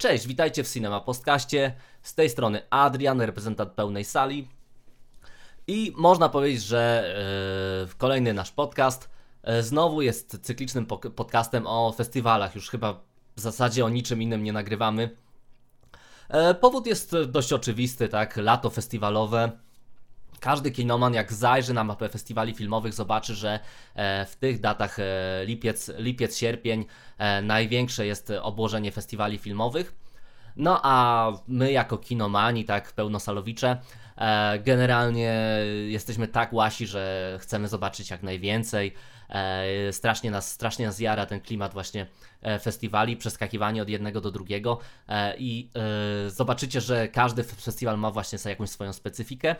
Cześć, witajcie w Cinema Postkaście. Z tej strony Adrian, reprezentant pełnej sali. I można powiedzieć, że yy, kolejny nasz podcast yy, znowu jest cyklicznym podcastem o festiwalach. Już chyba w zasadzie o niczym innym nie nagrywamy. Yy, powód jest dość oczywisty, tak? Lato festiwalowe. Każdy kinoman, jak zajrzy na mapę festiwali filmowych, zobaczy, że e, w tych datach e, lipiec, lipiec sierpień e, największe jest obłożenie festiwali filmowych. No a my jako kinomani, tak pełnosalowicze, generalnie jesteśmy tak łasi, że chcemy zobaczyć jak najwięcej. Strasznie nas, strasznie nas jara ten klimat właśnie festiwali, przeskakiwanie od jednego do drugiego i zobaczycie, że każdy festiwal ma właśnie jakąś swoją specyfikę.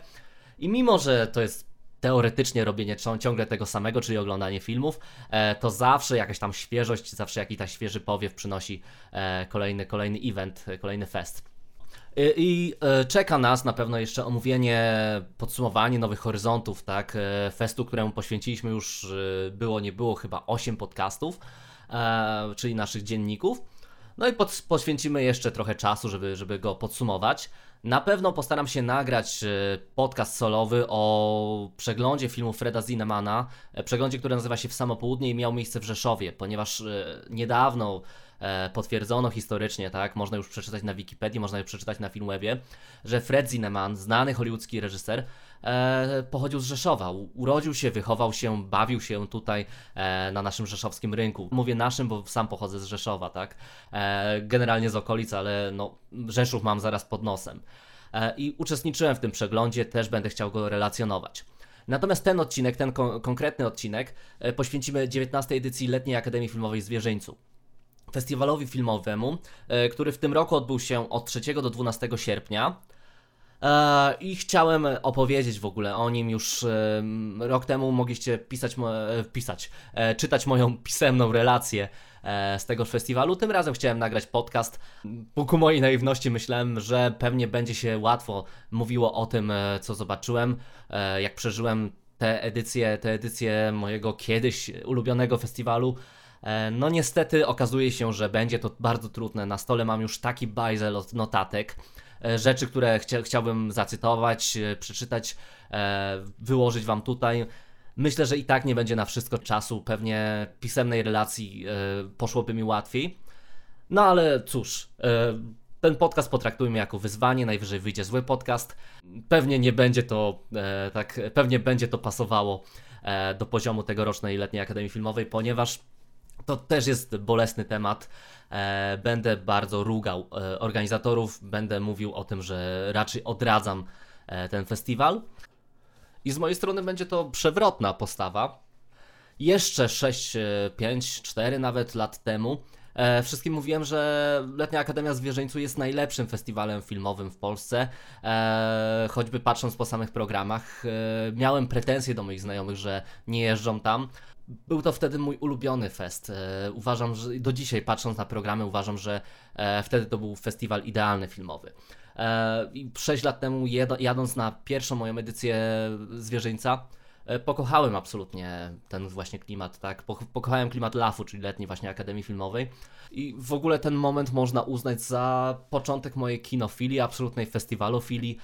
I mimo, że to jest teoretycznie robienie ciągle tego samego, czyli oglądanie filmów, e, to zawsze jakaś tam świeżość, zawsze jakiś tam świeży powiew przynosi e, kolejny, kolejny event, kolejny fest. I, e, czeka nas na pewno jeszcze omówienie, podsumowanie nowych horyzontów, tak? Festu, któremu poświęciliśmy już, było nie było, chyba 8 podcastów, czyli naszych dzienników. No i pod, poświęcimy jeszcze trochę czasu, żeby, żeby go podsumować. Na pewno postaram się nagrać e, podcast solowy o przeglądzie filmu Freda Zinnemana, e, przeglądzie, który nazywa się W samo południe i miał miejsce w Rzeszowie, ponieważ e, niedawno potwierdzono historycznie, tak, można już przeczytać na Wikipedii, można już przeczytać na Filmwebie, że Fred Zinnemann, znany hollywoodzki reżyser, e, pochodził z Rzeszowa. Urodził się, wychował się, bawił się tutaj e, na naszym rzeszowskim rynku. Mówię naszym, bo sam pochodzę z Rzeszowa, tak? E, generalnie z okolic, ale no, Rzeszów mam zaraz pod nosem. E, I uczestniczyłem w tym przeglądzie, też będę chciał go relacjonować. Natomiast ten odcinek, ten kon konkretny odcinek e, poświęcimy 19 edycji Letniej Akademii Filmowej Zwierzyńcu festiwalowi filmowemu, e, który w tym roku odbył się od 3 do 12 sierpnia. E, I chciałem opowiedzieć w ogóle o nim już rok temu mogliście pisać, e, pisać, e, czytać moją pisemną relację z tego festiwalu. Tym razem chciałem nagrać podcast. Ku mojej naiwności myślałem, że pewnie będzie się łatwo mówiło o tym, co zobaczyłem, jak przeżyłem te edycje, te edycje mojego kiedyś ulubionego festiwalu. No niestety okazuje się, że będzie to bardzo trudne. Na stole mam już taki bajzel od notatek, rzeczy, które chcia, chciałbym zacytować, e, przeczytać, e, wyłożyć Wam tutaj. Myślę, że i tak nie będzie na wszystko czasu, pewnie pisemnej relacji poszłoby mi łatwiej. No ale cóż, ten podcast potraktujmy jako wyzwanie, najwyżej wyjdzie zły podcast. Pewnie nie będzie to tak, pewnie będzie to pasowało do poziomu tegorocznej letniej Akademii Filmowej, ponieważ to też jest bolesny temat. E, będę bardzo rugał e, organizatorów, będę mówił o tym, że raczej odradzam e, ten festiwal. I z mojej strony będzie to przewrotna postawa. Jeszcze 6, 5, 4 nawet lat temu E, wszystkim mówiłem, że Letnia Akademia Zwierzyńcu jest najlepszym festiwalem filmowym w Polsce, e, choćby patrząc po samych programach. E, miałem pretensje do moich znajomych, że nie jeżdżą tam. Był to wtedy mój ulubiony fest. Uważam, że do dzisiaj patrząc na programy, uważam, że wtedy to był festiwal idealny filmowy. I 6 lat temu, jadąc na pierwszą moją edycję Zwierzyńca, pokochałem absolutnie ten właśnie klimat, tak? Pokochałem klimat LAF-u, czyli letniej właśnie Akademii Filmowej. I w ogóle ten moment można uznać za początek mojej kinofilii, absolutnej festiwalofilii.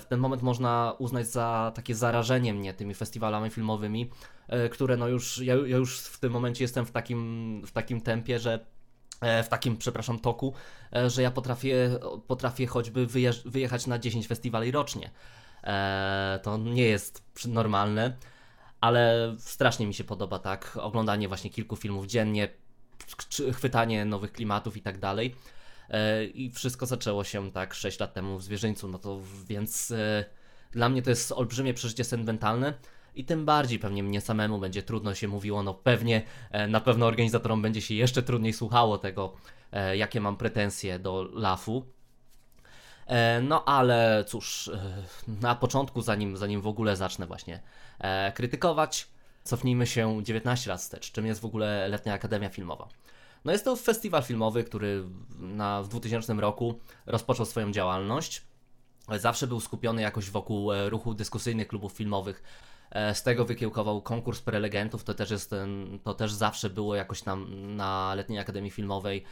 w ten moment można uznać za takie zarażenie mnie tymi festiwalami filmowymi. E, które no już, ja, ja już w tym momencie jestem w takim, w takim tempie, że e, w takim, przepraszam, toku, e, że ja potrafię, potrafię choćby wyjechać na 10 festiwali rocznie. To nie jest normalne, ale strasznie mi się podoba tak oglądanie właśnie kilku filmów dziennie, chwytanie nowych klimatów i tak dalej. I wszystko zaczęło się tak 6 lat temu w Zwierzyńcu, no to więc dla mnie to jest olbrzymie przeżycie sentymentalne i tym bardziej pewnie mnie samemu będzie trudno się mówiło, no pewnie e, na pewno organizatorom będzie się jeszcze trudniej słuchało tego, e, jakie mam pretensje do LAF-u. E, no ale cóż, na początku, zanim, zanim w ogóle zacznę właśnie krytykować, cofnijmy się 19 lat wstecz. Czym jest w ogóle Letnia Akademia Filmowa? No jest to festiwal filmowy, który na, w 2000 roku rozpoczął swoją działalność. Zawsze był skupiony jakoś wokół ruchu dyskusyjnych klubów filmowych E, z tego wykiełkował konkurs prelegentów, to też jest ten, to też zawsze było jakoś tam na Letniej Akademii Filmowej e,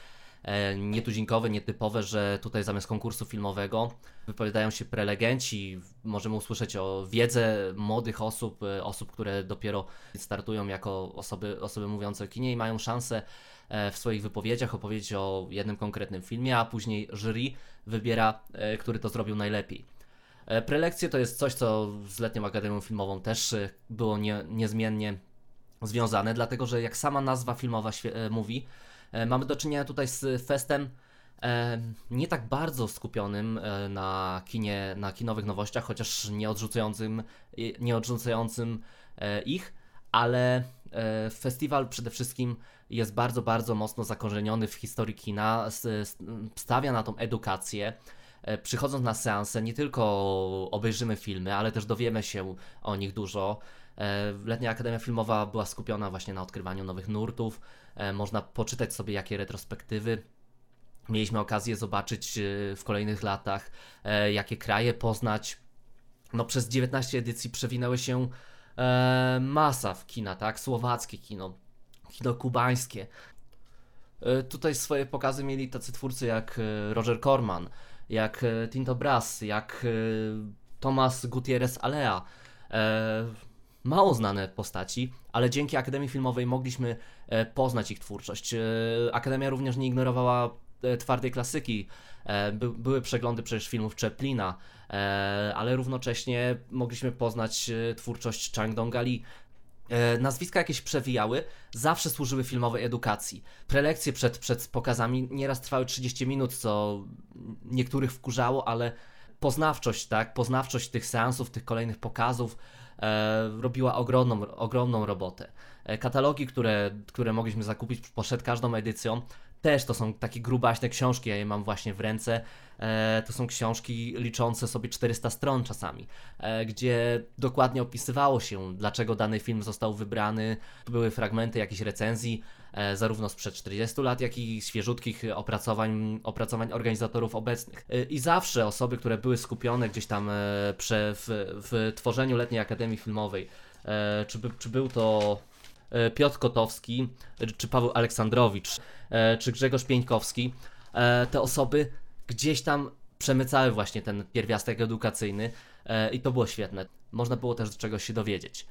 nietuzinkowe, nietypowe, że tutaj zamiast konkursu filmowego wypowiadają się prelegenci. Możemy usłyszeć o wiedzę młodych osób, e, osób, które dopiero startują jako osoby, osoby mówiące o kinie i mają szansę e, w swoich wypowiedziach opowiedzieć o jednym konkretnym filmie, a później jury wybiera, e, który to zrobił najlepiej. E, prelekcje to jest coś, co z Letnią Akademią Filmową też e, było nie, niezmiennie związane, dlatego że jak sama nazwa filmowa mówi, mamy do czynienia tutaj z festem nie tak bardzo skupionym na kinie, na kinowych nowościach, chociaż nie odrzucającym, nie odrzucającym ich, ale festiwal przede wszystkim jest bardzo, bardzo mocno zakorzeniony w historii kina, stawia na tą edukację. E, przychodząc na seanse, nie tylko obejrzymy filmy, ale też dowiemy się o nich dużo. E, Letnia Akademia Filmowa była skupiona właśnie na odkrywaniu nowych nurtów. E, można poczytać sobie jakie retrospektywy mieliśmy okazję zobaczyć w kolejnych latach, jakie kraje poznać. No przez 19 edycji przewinęły się masa w kina, tak? Słowackie kino, kino kubańskie. Tutaj swoje pokazy mieli tacy twórcy jak Roger Corman, jak e, Tinto Brass, jak e, Tomas Gutierrez Alea. E, mało znane postaci, ale dzięki Akademii Filmowej mogliśmy poznać ich twórczość. Akademia również nie ignorowała twardej klasyki. By, były przeglądy przecież filmów Chaplina, ale równocześnie mogliśmy poznać twórczość Chang Dong-ali, E, nazwiska jakieś przewijały, zawsze służyły filmowej edukacji. Prelekcje przed, przed pokazami nieraz trwały 30 minut, co niektórych wkurzało, ale poznawczość, tak, poznawczość tych seansów, tych kolejnych pokazów e, robiła ogromną, ogromną robotę. E, katalogi, które, które mogliśmy zakupić przed każdą edycją, też to są takie grubaśne książki, ja je mam właśnie w ręce. E, to są książki liczące sobie 400 stron czasami, e, gdzie dokładnie opisywało się, dlaczego dany film został wybrany. Były fragmenty jakichś recenzji, e, zarówno sprzed 40 lat, jak i świeżutkich opracowań, opracowań organizatorów obecnych. E, I zawsze osoby, które były skupione gdzieś tam e, prze, w, w tworzeniu Letniej Akademii Filmowej, e, czy, by, czy był to Piotr Kotowski, czy Paweł Aleksandrowicz, czy Grzegorz Pieńkowski, e, te osoby gdzieś tam przemycały właśnie ten pierwiastek edukacyjny i to było świetne. Można było też do czegoś się dowiedzieć.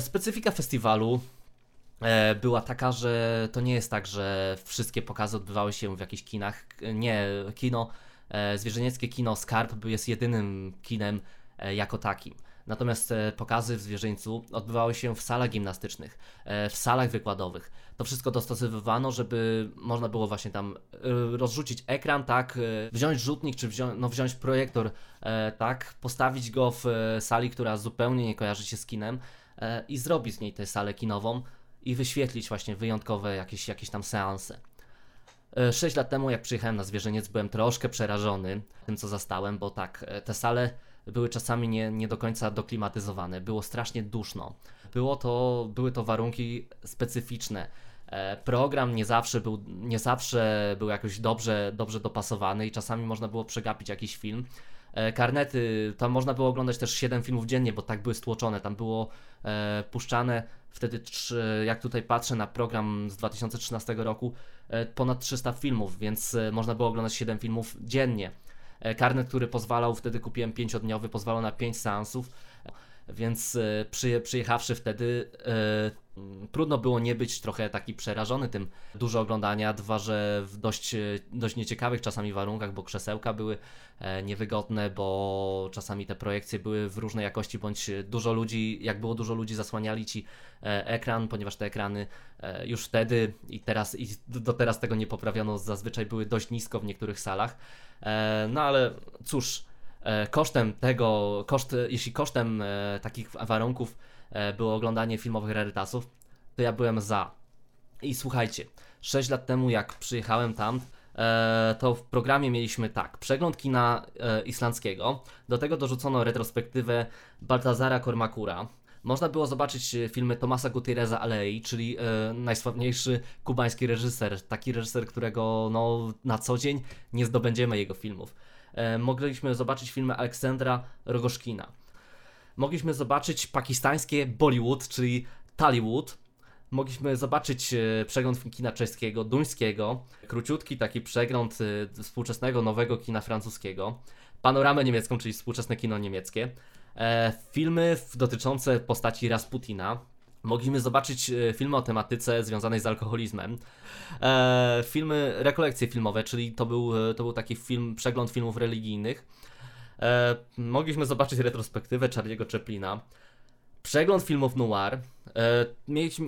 Specyfika festiwalu była taka, że to nie jest tak, że wszystkie pokazy odbywały się w jakichś kinach. Nie, kino, zwierzęckie kino Skarb jest jedynym kinem jako takim. Natomiast e, pokazy w zwierzyńcu odbywały się w salach gimnastycznych, e, w salach wykładowych. To wszystko dostosowywano, żeby można było właśnie tam e, rozrzucić ekran, tak, wziąć rzutnik, czy wziąć, no wziąć projektor, tak, postawić go w sali, która zupełnie nie kojarzy się z kinem i zrobić z niej tę salę kinową i wyświetlić właśnie wyjątkowe jakieś, jakieś tam seanse. 6 lat temu, jak przyjechałem na zwierzyniec, byłem troszkę przerażony tym, co zastałem, bo tak, te sale były czasami nie, nie do końca doklimatyzowane, było strasznie duszno. Było to, były to warunki specyficzne. E, program nie zawsze był, nie zawsze był jakoś dobrze, dobrze dopasowany i czasami można było przegapić jakiś film. E, karnety, tam można było oglądać też 7 filmów dziennie, bo tak były stłoczone. Tam było e, puszczane wtedy, jak tutaj patrzę na program z 2013 roku, e, ponad 300 filmów, więc można było oglądać 7 filmów dziennie. E, karnet, który pozwalał, wtedy kupiłem pięciodniowy, pozwalał na 5 seansów, więc e, przyje, przyjechawszy wtedy e, trudno było nie być trochę taki przerażony tym dużo oglądania, dwa, że w dość, dość nieciekawych czasami warunkach, bo krzesełka były niewygodne, bo czasami te projekcje były w różnej jakości, bądź dużo ludzi, jak było dużo ludzi, zasłaniali ci ekran, ponieważ te ekrany już wtedy i teraz i do teraz tego nie poprawiono, zazwyczaj były dość nisko w niektórych salach. E, no ale cóż, e, kosztem tego, koszt, jeśli kosztem e, takich warunków było oglądanie filmowych rarytasów, to ja byłem za. I słuchajcie, 6 lat temu jak przyjechałem tam, to w programie mieliśmy tak, przegląd kina islandzkiego, do tego dorzucono retrospektywę Baltazara Kormakura, można było zobaczyć e, filmy Tomasa Gutierreza Alei, czyli e, najsławniejszy kubański reżyser, taki reżyser, którego no, na co dzień nie zdobędziemy jego filmów. E, mogliśmy zobaczyć filmy Aleksandra Rogoszkina. Mogliśmy zobaczyć pakistańskie Bollywood, czyli Tollywood. mogliśmy zobaczyć e, przegląd kina czeskiego, duńskiego, króciutki taki przegląd e, współczesnego, nowego kina francuskiego, panoramę niemiecką, czyli współczesne kino niemieckie, filmy dotyczące postaci Rasputina, mogliśmy zobaczyć filmy o tematyce związanej z alkoholizmem, filmy, rekolekcje filmowe, czyli to był, to był taki film, przegląd filmów religijnych, mogliśmy zobaczyć retrospektywę Charlie'ego Chaplina, przegląd filmów noir. E,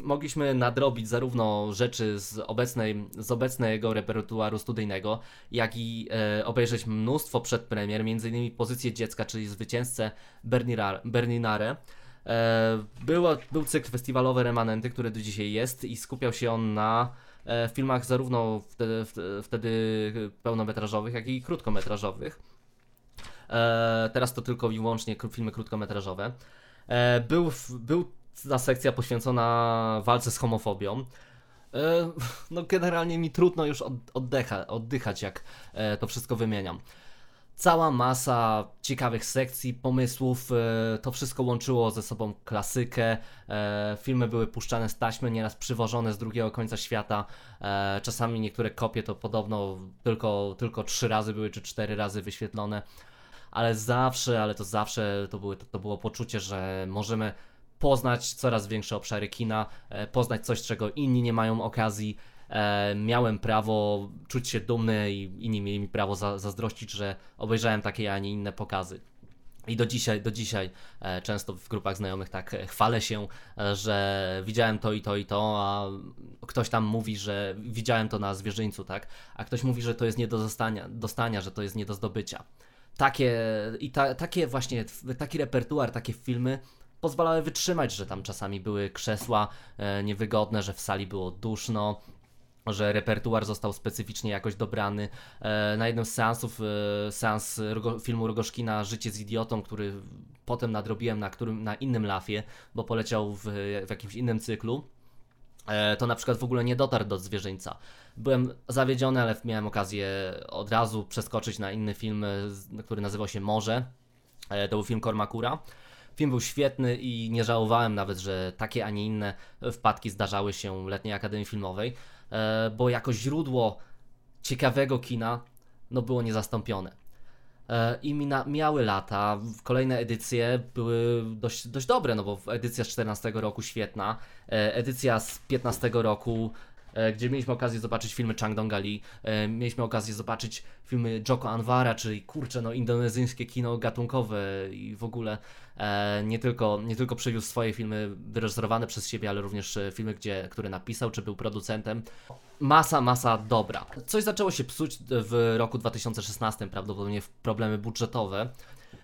mogliśmy nadrobić zarówno rzeczy z, obecnej, z obecnego repertuaru studyjnego, jak i e, obejrzeć mnóstwo przedpremier, m.in. Pozycję dziecka, czyli zwycięzcę Berninare. E, było, był cykl festiwalowy Remanenty, który do dzisiaj jest i skupiał się on na e, filmach zarówno wtedy, wtedy pełnometrażowych, jak i krótkometrażowych. E, teraz to tylko i wyłącznie filmy krótkometrażowe. E, był, był ta sekcja poświęcona walce z homofobią. E, no generalnie mi trudno już oddycha, oddychać, jak e, to wszystko wymieniam. Cała masa ciekawych sekcji, pomysłów, to wszystko łączyło ze sobą klasykę. Filmy były puszczane z taśmy, nieraz przywożone z drugiego końca świata. Czasami niektóre kopie to podobno tylko, tylko trzy razy były, czy cztery razy wyświetlone ale zawsze, ale to zawsze to, były, to, było poczucie, że możemy poznać coraz większe obszary kina, e, poznać coś, czego inni nie mają okazji. E, miałem prawo czuć się dumny i inni mieli mi prawo za, zazdrościć, że obejrzałem takie, a nie inne pokazy. I do dzisiaj, do dzisiaj e, często w grupach znajomych tak chwalę się, że widziałem to i to i to, a ktoś tam mówi, że widziałem to na zwierzyńcu, tak? A ktoś mówi, że to jest nie do dostania, dostania że to jest nie do zdobycia takie i ta, takie właśnie, taki repertuar, takie filmy pozwalały wytrzymać, że tam czasami były krzesła e, niewygodne, że w sali było duszno, że repertuar został specyficznie jakoś dobrany. E, na jednym z seansów, e, seans filmu Rogoszkina Życie z idiotą, który potem nadrobiłem na, którym, na innym lafie, bo poleciał w, w jakimś innym cyklu, E, to na przykład w ogóle nie dotarł do zwierzyńca. Byłem zawiedziony, ale miałem okazję od razu przeskoczyć na inny film, który nazywał się Morze. To był film Kormakura. Film był świetny i nie żałowałem nawet, że takie, a nie inne wpadki zdarzały się Letniej Akademii Filmowej, bo jako źródło ciekawego kina no było niezastąpione. E, i mina, miały lata. Kolejne edycje były dość, dość dobre, no bo edycja z 14 roku świetna, e, edycja z 15 roku e, gdzie mieliśmy okazję zobaczyć filmy Chang Dongali, mieliśmy okazję zobaczyć filmy Joko Anwara, czyli kurczę, no indonezyjskie kino gatunkowe i w ogóle nie tylko, nie tylko przywiózł swoje filmy wyreżyserowane przez siebie, ale również filmy, gdzie, które napisał, czy był producentem masa, masa dobra. Coś zaczęło się psuć w roku 2016, prawdopodobnie problemy budżetowe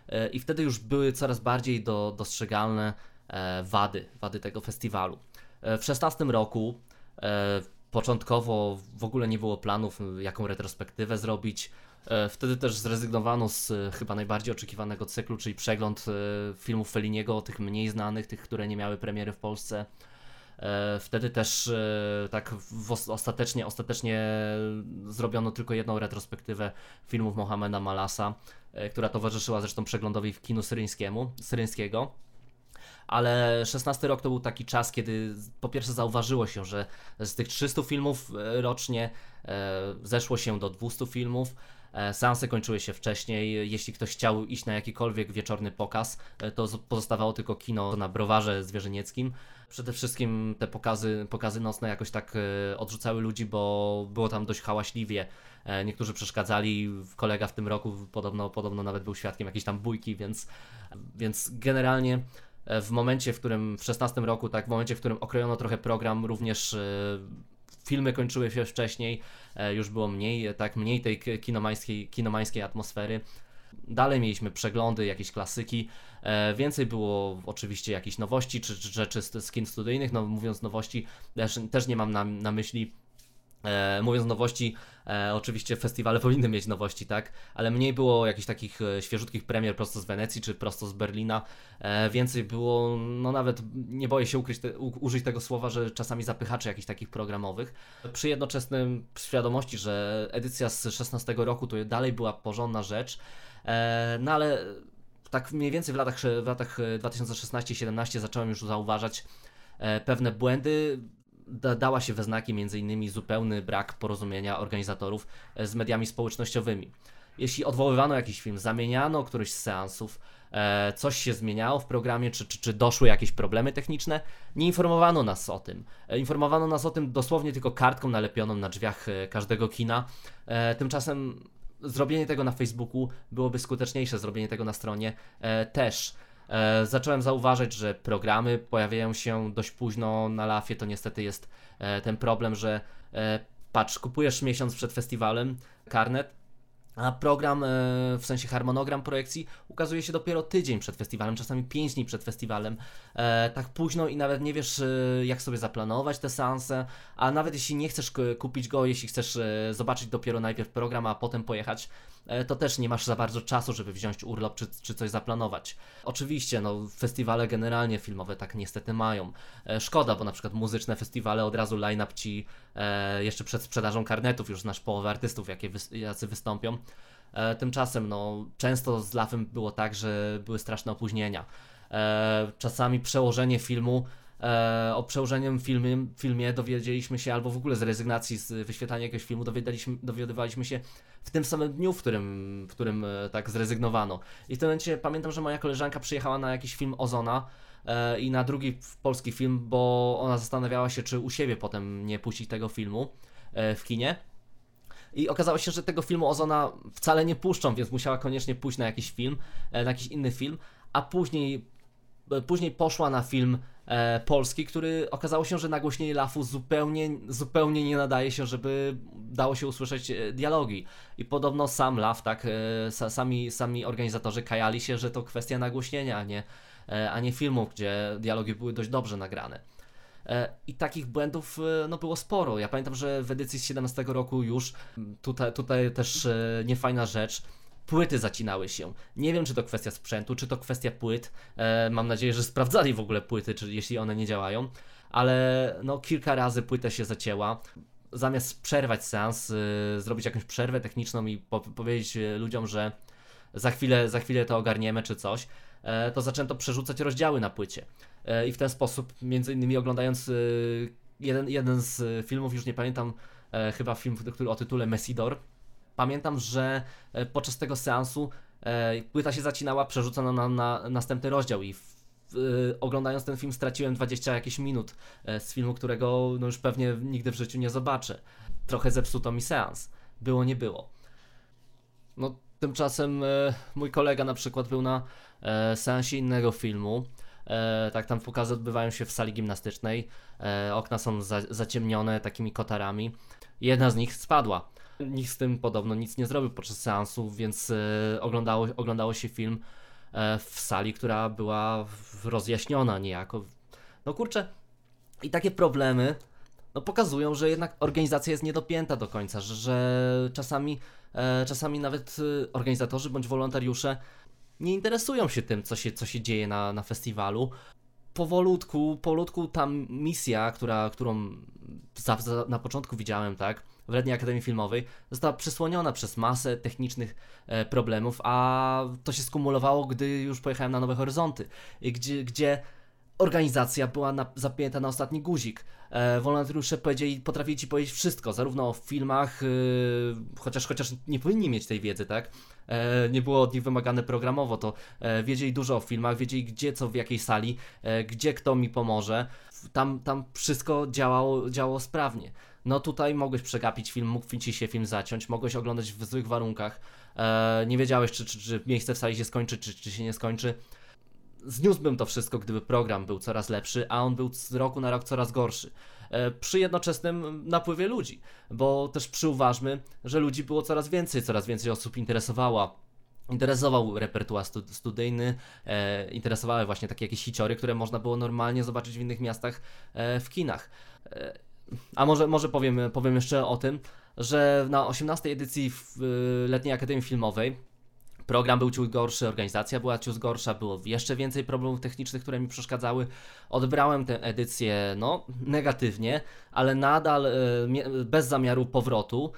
e, i wtedy już były coraz bardziej do, dostrzegalne e, wady, wady tego festiwalu. E, w 2016 roku początkowo w ogóle nie było planów, jaką retrospektywę zrobić. Wtedy też zrezygnowano z chyba najbardziej oczekiwanego cyklu, czyli przegląd filmów Feliniego, tych mniej znanych, tych, które nie miały premiery w Polsce. E, wtedy też e, tak ostatecznie, ostatecznie zrobiono tylko jedną retrospektywę filmów Mohameda Malasa, e, która towarzyszyła zresztą przeglądowi w kinu syryjskiemu, syryjskiego ale 16 rok to był taki czas, kiedy po pierwsze zauważyło się, że z tych 300 filmów rocznie zeszło się do 200 filmów. Seanse kończyły się wcześniej. Jeśli ktoś chciał iść na jakikolwiek wieczorny pokaz, to pozostawało tylko kino na browarze zwierzynieckim przede wszystkim te pokazy, pokazy nocne jakoś tak e, odrzucały ludzi, bo było tam dość hałaśliwie. E, niektórzy przeszkadzali, kolega w tym roku podobno, podobno nawet był świadkiem jakiejś tam bójki, więc, więc generalnie e, w momencie, w którym w 16 roku, tak, w momencie, w którym okrojono trochę program, również filmy kończyły się wcześniej, już było mniej, tak, mniej tej kinomańskiej, kinomańskiej atmosfery. Dalej mieliśmy przeglądy, jakieś klasyki. E, więcej było oczywiście jakichś nowości, czy, czy rzeczy z, z kin studyjnych. No, mówiąc nowości, też, też nie mam na, na myśli E, mówiąc nowości, e, oczywiście festiwale powinny mieć nowości, tak? Ale mniej było jakichś takich e, świeżutkich premier prosto z Wenecji czy prosto z Berlina. E, więcej było, no nawet nie boję się ukryć te, u, użyć tego słowa, że czasami zapychaczy jakichś takich programowych. Przy jednoczesnym świadomości, że edycja z 16 roku to dalej była porządna rzecz, e, no ale tak mniej więcej w latach, w latach 2016-17 zacząłem już zauważać e, pewne błędy da, dała się we znaki m.in. zupełny brak porozumienia organizatorów e, z mediami społecznościowymi. Jeśli odwoływano jakiś film, zamieniano któryś z seansów, e, coś się zmieniało w programie, czy, czy, czy doszły jakieś problemy techniczne, nie informowano nas o tym. E, informowano nas o tym dosłownie tylko kartką nalepioną na drzwiach e, każdego kina. E, tymczasem zrobienie tego na Facebooku byłoby skuteczniejsze, zrobienie tego na stronie e, też. E, zacząłem zauważać, że programy pojawiają się dość późno na lafie. To niestety jest e, ten problem, że e, patrz, kupujesz miesiąc przed festiwalem karnet, a program, w sensie harmonogram projekcji, ukazuje się dopiero tydzień przed festiwalem, czasami 5 dni przed festiwalem. Tak późno i nawet nie wiesz, jak sobie zaplanować te seanse. A nawet jeśli nie chcesz kupić go, jeśli chcesz zobaczyć dopiero najpierw program, a potem pojechać, to też nie masz za bardzo czasu, żeby wziąć urlop czy, czy coś zaplanować. Oczywiście, no, festiwale generalnie filmowe tak niestety mają. E, szkoda, bo na przykład muzyczne festiwale od razu line-up ci e, jeszcze przed sprzedażą karnetów już znasz połowę artystów, jakie jacy wystąpią. E, tymczasem, no, często z Lafem było tak, że były straszne opóźnienia. E, czasami przełożenie filmu, e, o przełożeniem filmie, filmie dowiedzieliśmy się, albo w ogóle z rezygnacji z wyświetlania jakiegoś filmu dowiadywaliśmy się w tym samym dniu, w którym, w którym e, tak zrezygnowano. I w tym momencie pamiętam, że moja koleżanka przyjechała na jakiś film Ozona e, i na drugi polski film, bo ona zastanawiała się, czy u siebie potem nie puścić tego filmu e, w kinie. I okazało się, że tego filmu Ozona wcale nie puszczą, więc musiała koniecznie pójść na jakiś film, e, na jakiś inny film, a później, e, później poszła na film polski, który okazało się, że nagłośnienie lafu zupełnie, zupełnie nie nadaje się, żeby dało się usłyszeć e, dialogi. I podobno sam laf, tak, e, sa, sami, sami organizatorzy kajali się, że to kwestia nagłośnienia, a nie, e, a nie filmu, gdzie dialogi były dość dobrze nagrane. E, I takich błędów e, no, było sporo. Ja pamiętam, że w edycji z 17 roku już tutaj, tutaj też e, niefajna rzecz. Płyty zacinały się. Nie wiem, czy to kwestia sprzętu, czy to kwestia płyt. E, mam nadzieję, że sprawdzali w ogóle płyty, czy, jeśli one nie działają. Ale no, kilka razy płyta się zacięła. Zamiast przerwać seans, e, zrobić jakąś przerwę techniczną i po powiedzieć e, ludziom, że za chwilę, za chwilę to ogarniemy, czy coś, e, to zaczęto przerzucać rozdziały na płycie. E, I w ten sposób, między innymi oglądając e, jeden, jeden z filmów, już nie pamiętam, chyba film, który o tytule Messidor, pamiętam, że e, podczas tego seansu e, płyta się zacinała, przerzucono na, na następny rozdział i oglądając ten film straciłem 20 jakieś minut e, z filmu, którego no już pewnie nigdy w życiu nie zobaczę. Trochę zepsuto mi seans. Było, nie było. No, tymczasem mój kolega na przykład był na seansie innego filmu. Tak, tam pokazy odbywają się w sali gimnastycznej. Okna są za, zaciemnione takimi kotarami. Jedna z nich spadła. Nikt z tym podobno nic nie zrobił podczas seansu, więc e, oglądało, oglądało się film e, w sali, która była rozjaśniona niejako. No kurczę, i takie problemy no, pokazują, że jednak organizacja jest niedopięta do końca, że, że czasami, e, czasami nawet e, organizatorzy bądź wolontariusze nie interesują się tym, co się, co się dzieje na, na festiwalu. Powolutku, powolutku ta misja, która, którą za, za, na początku widziałem, tak, w Letniej Akademii Filmowej, została przysłoniona przez masę technicznych e, problemów, a to się skumulowało, gdy już pojechałem na Nowe Horyzonty, gdzie, gdzie organizacja była na, zapięta na ostatni guzik. E, wolontariusze powiedzieli, potrafili ci powiedzieć wszystko, zarówno o filmach, yy, chociaż, chociaż nie powinni mieć tej wiedzy, tak? E, nie było od nich wymagane programowo, to e, wiedzieli dużo o filmach, wiedzieli gdzie, co, w jakiej sali, e, gdzie kto mi pomoże. Tam, tam wszystko działało, działało sprawnie. No tutaj mogłeś przegapić film, mógł ci się film zaciąć, mogłeś oglądać w złych warunkach, nie wiedziałeś, czy, czy, czy miejsce w sali się skończy, czy, czy się nie skończy zniósłbym to wszystko, gdyby program był coraz lepszy, a on był z roku na rok coraz gorszy. E, Przy jednoczesnym napływie ludzi, bo też przyuważmy, że ludzi było coraz więcej, coraz więcej osób interesowała. Interesował repertuar stu- studyjny, e, interesowały właśnie takie jakieś hiciory, które można było normalnie zobaczyć w innych miastach e, w kinach. E, a może, może powiem, powiem jeszcze o tym, że na 18 edycji w, y, Letniej Akademii Filmowej Program był ciut gorszy, organizacja była ciut gorsza, było jeszcze więcej problemów technicznych, które mi przeszkadzały. Odbrałem tę edycję, no, negatywnie, ale nadal e, bez zamiaru powrotu,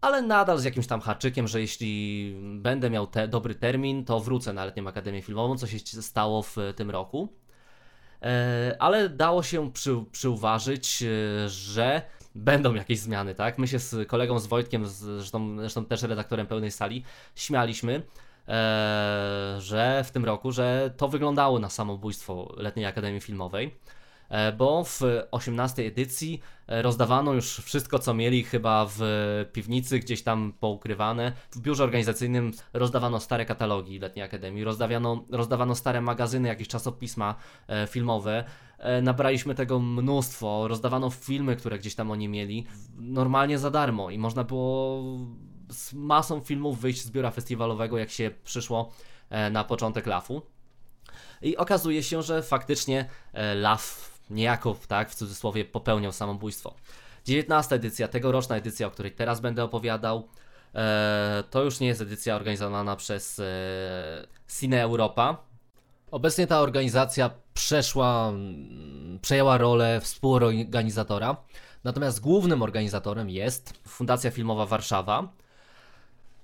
ale nadal z jakimś tam haczykiem, że jeśli będę miał te, dobry termin, to wrócę na letnią Akademię Filmową, co się stało w tym roku. e, ale dało się przy, przyuważyć, e, że będą jakieś zmiany, tak? My się z kolegą, z Wojtkiem, z, zresztą, zresztą też redaktorem pełnej sali, śmialiśmy, że w tym roku, że to wyglądało na samobójstwo Letniej Akademii Filmowej. E, bo w 18 edycji e, rozdawano już wszystko, co mieli chyba w piwnicy, gdzieś tam poukrywane. W biurze organizacyjnym rozdawano stare katalogi Letniej Akademii, rozdawano, rozdawano stare magazyny, jakieś czasopisma e, filmowe. Nabraliśmy tego mnóstwo, rozdawano filmy, które gdzieś tam oni mieli, normalnie za darmo i można było z masą filmów wyjść z biura festiwalowego, jak się przyszło na początek LAF-u. I okazuje się, że faktycznie LAF niejako, tak, w cudzysłowie, popełniał samobójstwo. 19 edycja, tegoroczna edycja, o której teraz będę opowiadał, e, to już nie jest edycja organizowana przez e, Cine Europa. Obecnie ta organizacja przeszła, mm, przejęła rolę współorganizatora, natomiast głównym organizatorem jest Fundacja Filmowa Warszawa,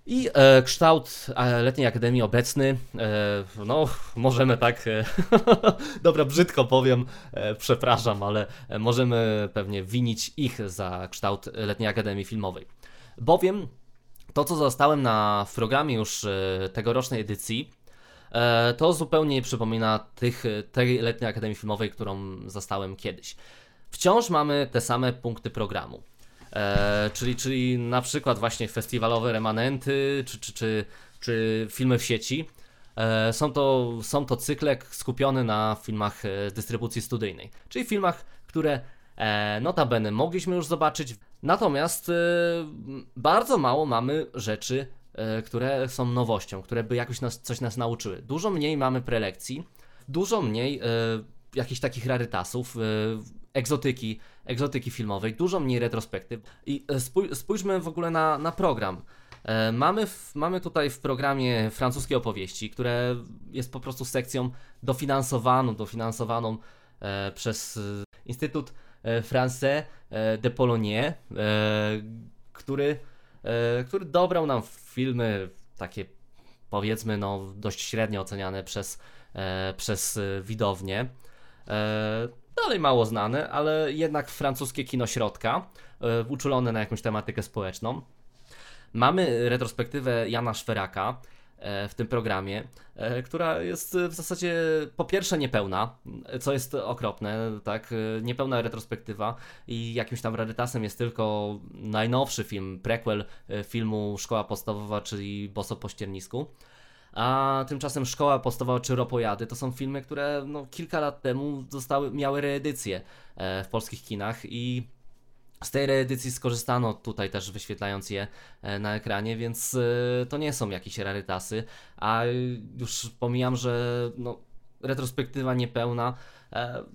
i e, kształt e, letniej akademii obecny, e, no możemy tak, e, dobra brzydko powiem, e, przepraszam, ale możemy pewnie winić ich za kształt letniej akademii filmowej. Bowiem to, co zostałem na w programie już e, tegorocznej edycji, to zupełnie nie przypomina tych, tej letniej akademii filmowej, którą zastałem kiedyś. Wciąż mamy te same punkty programu. E, czyli, czyli na przykład właśnie festiwalowe remanenty, czy, czy, czy, czy filmy w sieci. E, są, to, są to cykle skupione na filmach e, dystrybucji studyjnej, czyli filmach, które e, notabene mogliśmy już zobaczyć, natomiast e, bardzo mało mamy rzeczy, e, które są nowością, które by jakoś nas, coś nas nauczyły. Dużo mniej mamy prelekcji, dużo mniej e, jakichś takich rarytasów, egzotyki, egzotyki filmowej, dużo mniej retrospektyw. I e, spójrzmy w ogóle na, na program. E, mamy, w, mamy tutaj w programie francuskie opowieści, które jest po prostu sekcją dofinansowaną, dofinansowaną e, przez Instytut Français de Pologne, który, który dobrał nam filmy takie powiedzmy no dość średnio oceniane przez, przez widownię. Dalej mało znane, ale jednak francuskie kino środka, e, uczulone na jakąś tematykę społeczną. Mamy retrospektywę Jana Szweraka e, w tym programie, e, która jest w zasadzie po pierwsze niepełna, co jest okropne, tak, niepełna retrospektywa i jakimś tam rarytasem jest tylko najnowszy film, prequel filmu Szkoła Podstawowa, czyli Boso po ściernisku. A tymczasem Szkoła Podstawowa czy Ropojady to są filmy, które no, kilka lat temu zostały, miały reedycję e, w polskich kinach i z tej reedycji skorzystano tutaj też wyświetlając je e, na ekranie, więc e, to nie są jakieś rarytasy, a już pomijam, że no, retrospektywa niepełna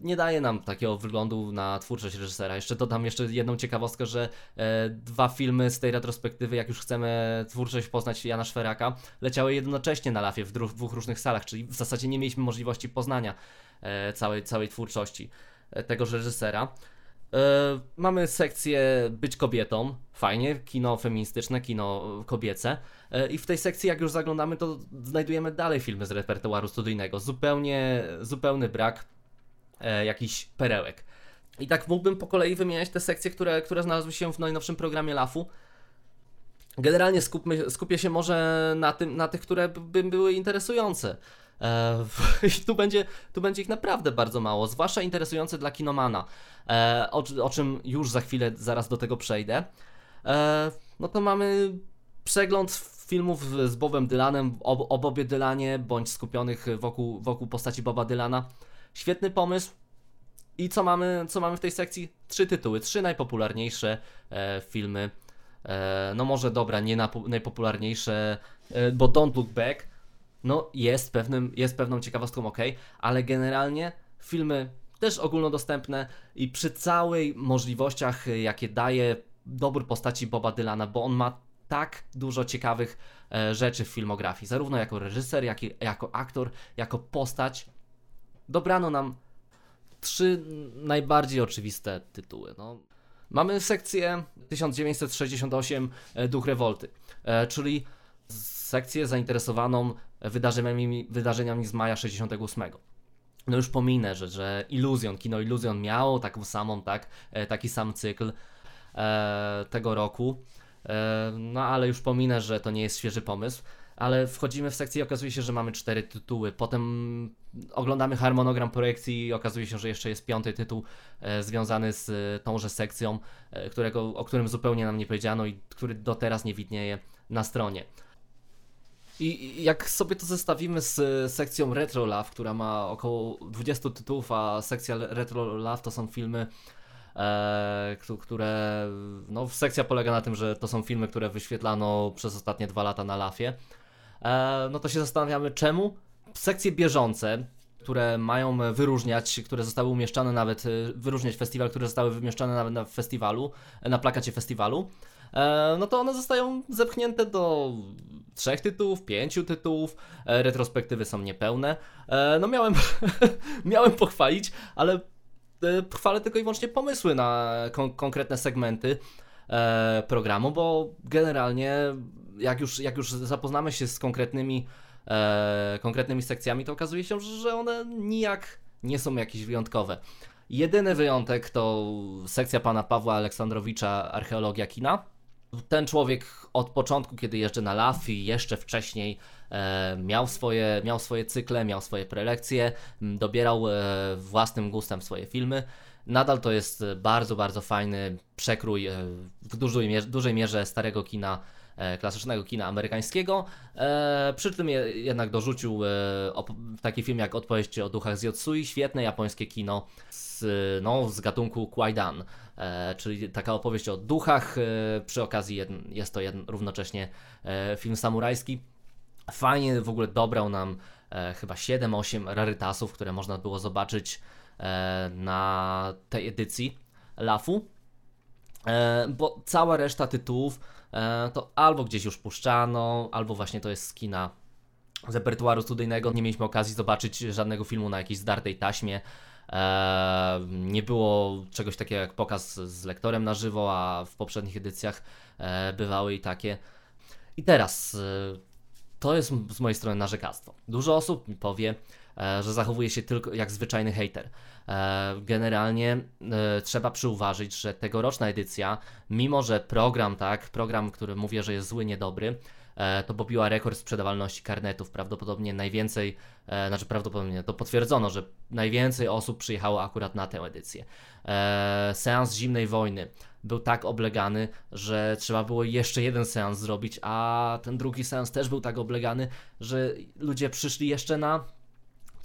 nie daje nam takiego wyglądu na twórczość reżysera. Jeszcze dodam jeszcze jedną ciekawostkę, że e, dwa filmy z tej retrospektywy, jak już chcemy twórczość poznać Jana Szweraka, leciały jednocześnie na lafie w dwóch różnych salach, czyli w zasadzie nie mieliśmy możliwości poznania e, całej, całej twórczości tego reżysera. Mamy sekcję Być kobietą, fajnie, kino feministyczne, kino kobiece. I w tej sekcji, jak już zaglądamy, to znajdujemy dalej filmy z repertuaru studyjnego. Zupełnie, zupełny brak e, perełek. I tak mógłbym po kolei wymieniać te sekcje, które, które znalazły się w najnowszym programie LAF-u. Generalnie skupmy, skupię się może na, tym, na tych, które by były interesujące. E, I tu będzie, tu będzie ich naprawdę bardzo mało, zwłaszcza interesujące dla kinomana, e, o, o, czym już za chwilę, zaraz do tego przejdę. E, no to mamy przegląd filmów z Bobem Dylanem, o Bobie Dylanie, bądź skupionych wokół, wokół postaci Boba Dylana. Świetny pomysł. I co mamy, co mamy w tej sekcji? Trzy tytuły, trzy najpopularniejsze e, filmy. E, no może dobra, nie najpopularniejsze, e, bo Don't Look Back no jest, pewnym, jest pewną ciekawostką, ok, ale generalnie filmy też ogólnodostępne i przy całej możliwościach, jakie daje dobór postaci Boba Dylana, bo on ma tak dużo ciekawych e, rzeczy w filmografii, zarówno jako reżyser, jak i jako aktor, jako postać dobrano nam trzy najbardziej oczywiste tytuły. No. Mamy sekcję 1968 e, Duch Rewolty, e, czyli sekcję zainteresowaną wydarzeniami, wydarzeniami z maja 68. no już pominę, że, że Illusion, kino Illusion miało taką samą, tak, taki sam cykl e, tego roku, e, no ale już pominę, że to nie jest świeży pomysł, ale wchodzimy w sekcję i okazuje się, że mamy cztery tytuły, potem oglądamy harmonogram projekcji i okazuje się, że jeszcze jest piąty tytuł e, związany z e, tąże sekcją, e, którego, o którym zupełnie nam nie powiedziano i który do teraz nie widnieje na stronie. I jak sobie to zestawimy z sekcją Retro Love, która ma około 20 tytułów, a sekcja Retro Love to są filmy, e, które. No, sekcja polega na tym, że to są filmy, które wyświetlano przez ostatnie dwa lata na Lafie. E, no to się zastanawiamy, czemu sekcje bieżące, które mają wyróżniać, które zostały umieszczane nawet, e, wyróżniać festiwal, które zostały wymieszczane nawet na festiwalu, na plakacie festiwalu, e, no to one zostają zepchnięte do trzech tytułów, pięciu tytułów, e, retrospektywy są niepełne. No miałem, miałem pochwalić, ale chwalę tylko i wyłącznie pomysły na kon konkretne segmenty programu, bo generalnie jak już, jak już zapoznamy się z konkretnymi e, konkretnymi sekcjami, to okazuje się, że one nijak nie są jakieś wyjątkowe. Jedyny wyjątek to sekcja pana Pawła Aleksandrowicza Archeologia kina. Ten człowiek od początku, kiedy jeżdżę na LAF i jeszcze wcześniej e, miał, swoje, miał swoje cykle, miał swoje prelekcje, dobierał e, własnym gustem swoje filmy. Nadal to jest bardzo, bardzo fajny przekrój e, w dużej mierze, dużej mierze starego kina klasycznego kina amerykańskiego. E, przy tym jednak dorzucił e, taki film jak Odpowiedź o duchach z Yotsui, świetne japońskie kino z, no, z gatunku Kwaidan, czyli taka opowieść o duchach. Przy okazji jest to równocześnie film samurajski. Fajnie w ogóle dobrał nam chyba 7-8 rarytasów, które można było zobaczyć na tej edycji LAFu. Bo cała reszta tytułów E, to albo gdzieś już puszczano, albo właśnie to jest skina z repertuaru studyjnego. Nie mieliśmy okazji zobaczyć żadnego filmu na jakiejś zdartej taśmie. E, nie było czegoś takiego jak pokaz z lektorem na żywo, a w poprzednich edycjach e, bywały i takie. I teraz to jest z mojej strony narzekactwo. Dużo osób mi powie, że zachowuje się tylko jak zwyczajny hater. E, generalnie e, trzeba przyuważyć, że tegoroczna edycja, mimo że program, tak, program, który mówię, że jest zły, niedobry, e, to pobiła rekord sprzedawalności karnetów. Prawdopodobnie najwięcej, znaczy prawdopodobnie to potwierdzono, że najwięcej osób przyjechało akurat na tę edycję. Seans zimnej wojny był tak oblegany, że trzeba było jeszcze jeden seans zrobić, a ten drugi seans też był tak oblegany, że ludzie przyszli jeszcze na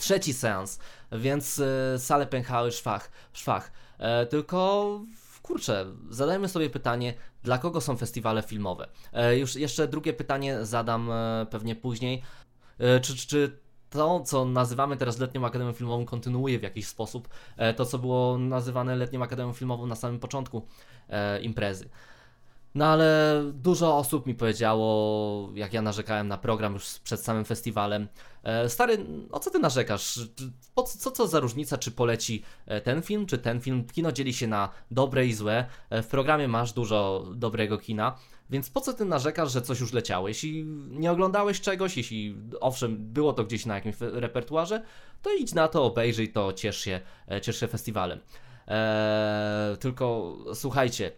trzeci seans, więc y, sale pękały szwach, szwach. E, tylko kurczę, zadajmy sobie pytanie, dla kogo są festiwale filmowe? E, już jeszcze drugie pytanie zadam e, pewnie później. Czy, czy to, co nazywamy teraz Letnią Akademią Filmową, kontynuuje w jakiś sposób to, co było nazywane Letnią Akademią Filmową na samym początku imprezy? No ale dużo osób mi powiedziało, jak ja narzekałem na program już przed samym festiwalem. E, stary, o co ty narzekasz? Po, co, co za różnica, czy poleci e, ten film, czy ten film? Kino dzieli się na dobre i złe. E, w programie masz dużo dobrego kina, więc po co ty narzekasz, że coś już leciało? Jeśli nie oglądałeś czegoś, jeśli owszem, było to gdzieś na jakimś repertuarze, to idź na to, obejrzyj to, ciesz się, ciesz się festiwalem. Eee, tylko słuchajcie,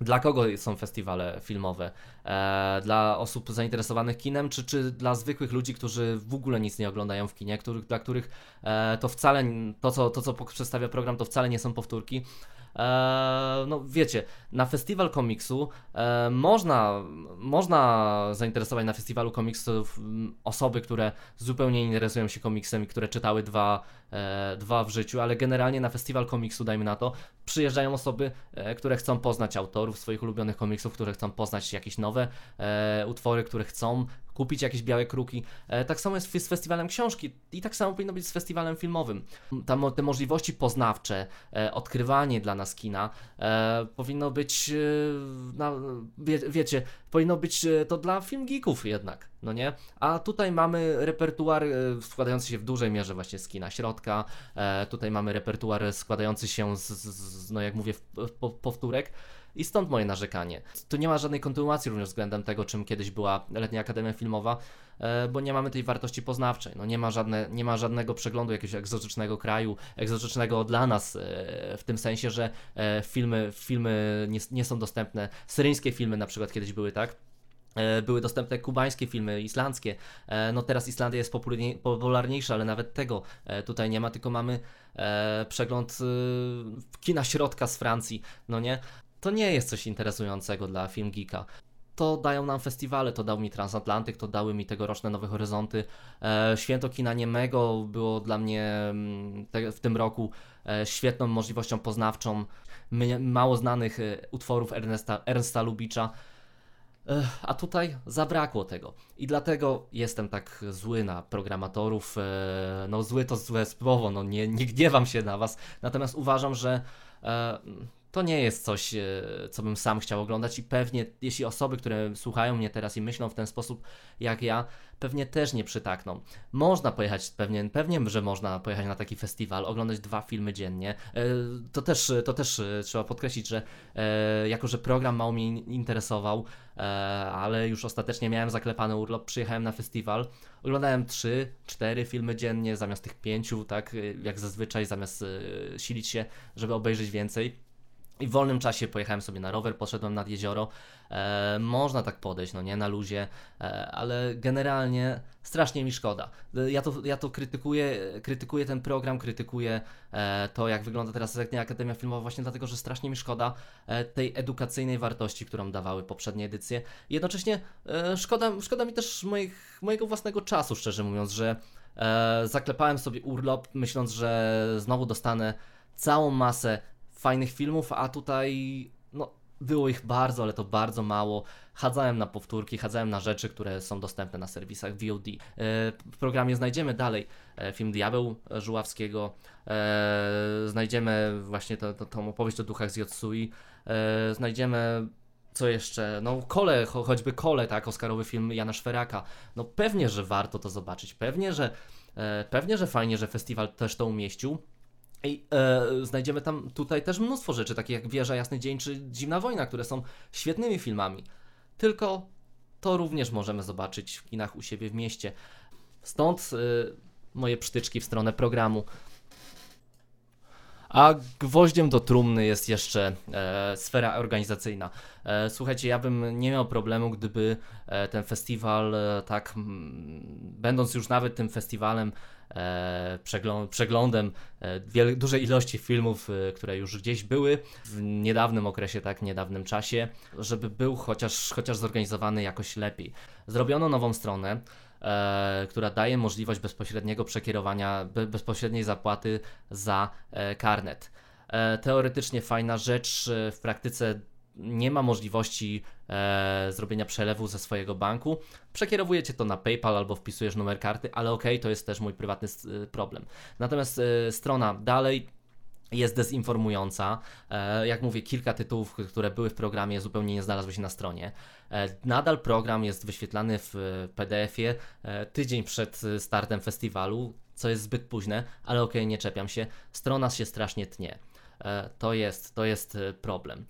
dla kogo są festiwale filmowe? E, dla osób zainteresowanych kinem, czy, czy dla zwykłych ludzi, którzy w ogóle nic nie oglądają w kinie, dla których e, to wcale, to co, to co przedstawia program, to wcale nie są powtórki, no wiecie, na festiwal komiksu e, można, można zainteresować na festiwalu komiksów osoby, które zupełnie nie interesują się komiksem i które czytały dwa, e, dwa w życiu, ale generalnie na festiwal komiksu, dajmy na to, przyjeżdżają osoby, które chcą poznać autorów swoich ulubionych komiksów, które chcą poznać jakieś nowe utwory, które chcą kupić jakieś białe kruki. E, tak samo jest z festiwalem książki i tak samo powinno być z festiwalem filmowym. Tam te możliwości poznawcze, e, odkrywanie dla nas kina e, powinno być, na, wie, wiecie, powinno być to dla film geeków jednak, no nie? A tutaj mamy repertuar składający się w dużej mierze właśnie z kina środka, tutaj mamy repertuar składający się z, z no jak mówię, powtórek. I stąd moje narzekanie. Tu nie ma żadnej kontynuacji również względem tego, czym kiedyś była Letnia Akademia Filmowa, e, bo nie mamy tej wartości poznawczej. No nie, ma żadne, nie ma żadnego przeglądu jakiegoś egzotycznego kraju, egzotycznego dla nas, e, w tym sensie, że e, filmy, filmy nie, nie są dostępne. Syryjskie filmy na przykład kiedyś były, tak? Były dostępne kubańskie filmy, islandzkie. No teraz Islandia jest popularniejsza, ale nawet tego tutaj nie ma, tylko mamy przegląd kina środka z Francji, no nie? To nie jest coś interesującego dla Film Geeka. To dają nam festiwale, to dał mi Transatlantyk, to dały mi tegoroczne Nowe Horyzonty. E, Święto Kina Niemego było dla mnie mm, w tym roku e, świetną możliwością poznawczą mało znanych e, utworów Ernesta, Ernsta Lubicza. A tutaj zabrakło tego. I dlatego jestem tak zły na programatorów. No, zły to złe słowo, no nie, nie gniewam się na was. Natomiast uważam, że to nie jest coś, e, co bym sam chciał oglądać i pewnie, jeśli osoby, które słuchają mnie teraz i myślą w ten sposób jak ja, pewnie też nie przytakną. Można pojechać, pewnie, pewnie, że można pojechać na taki festiwal, oglądać dwa filmy dziennie. E, to też, to też e, trzeba podkreślić, że jako, że program mało mnie interesował, ale już ostatecznie miałem zaklepany urlop, przyjechałem na festiwal, oglądałem trzy, cztery filmy dziennie zamiast tych pięciu, tak jak zazwyczaj, zamiast silić się, żeby obejrzeć więcej. I w wolnym czasie pojechałem sobie na rower, poszedłem nad jezioro. E, można tak podejść, no nie, na luzie, e, ale generalnie strasznie mi szkoda. E, ja to, ja to krytykuję, krytykuję ten program, krytykuję e, to, jak wygląda teraz letnia Akademia Filmowa, właśnie dlatego, że strasznie mi szkoda e, tej edukacyjnej wartości, którą dawały poprzednie edycje. Jednocześnie e, szkoda, szkoda mi też moich, mojego własnego czasu, szczerze mówiąc, że zaklepałem sobie urlop, myśląc, że znowu dostanę całą masę fajnych filmów, a tutaj no, było ich bardzo, ale to bardzo mało. Chadzałem na powtórki, chadzałem na rzeczy, które są dostępne na serwisach VOD. E, w programie znajdziemy dalej e, film Diabeł Żuławskiego, e, znajdziemy właśnie to, tą opowieść o duchach z Yotsui, znajdziemy co jeszcze? No, Kole, cho choćby Kole, tak, Oscarowy film Jana Szweraka. No pewnie, że warto to zobaczyć, pewnie, że, pewnie, że fajnie, że festiwal też to umieścił. I e, znajdziemy tam tutaj też mnóstwo rzeczy, takie jak Wieża Jasny Dzień czy Zimna Wojna, które są świetnymi filmami. Tylko to również możemy zobaczyć w kinach u siebie w mieście. Stąd e, moje przytyczki w stronę programu. A gwoździem do trumny jest jeszcze e, sfera organizacyjna. E, słuchajcie, ja bym nie miał problemu, gdyby e, ten festiwal, e, tak, m, będąc już nawet tym festiwalem, przeglądem e, dużej ilości filmów, które już gdzieś były w niedawnym okresie, tak, niedawnym czasie, żeby był chociaż, chociaż zorganizowany jakoś lepiej. Zrobiono nową stronę e, która daje możliwość bezpośredniego przekierowania, be, bezpośredniej zapłaty za e, karnet. E, teoretycznie fajna rzecz, e, w praktyce nie ma możliwości e, zrobienia przelewu ze swojego banku. Przekierowujecie to na PayPal albo wpisujesz numer karty, ale ok, to jest też mój prywatny e, problem. Natomiast strona dalej jest dezinformująca. E, jak mówię, kilka tytułów, które były w programie, zupełnie nie znalazły się na stronie. E, nadal program jest wyświetlany w PDF-ie e, tydzień przed startem festiwalu, co jest zbyt późne, ale okay, nie czepiam się. Strona się strasznie tnie. To jest, to jest problem.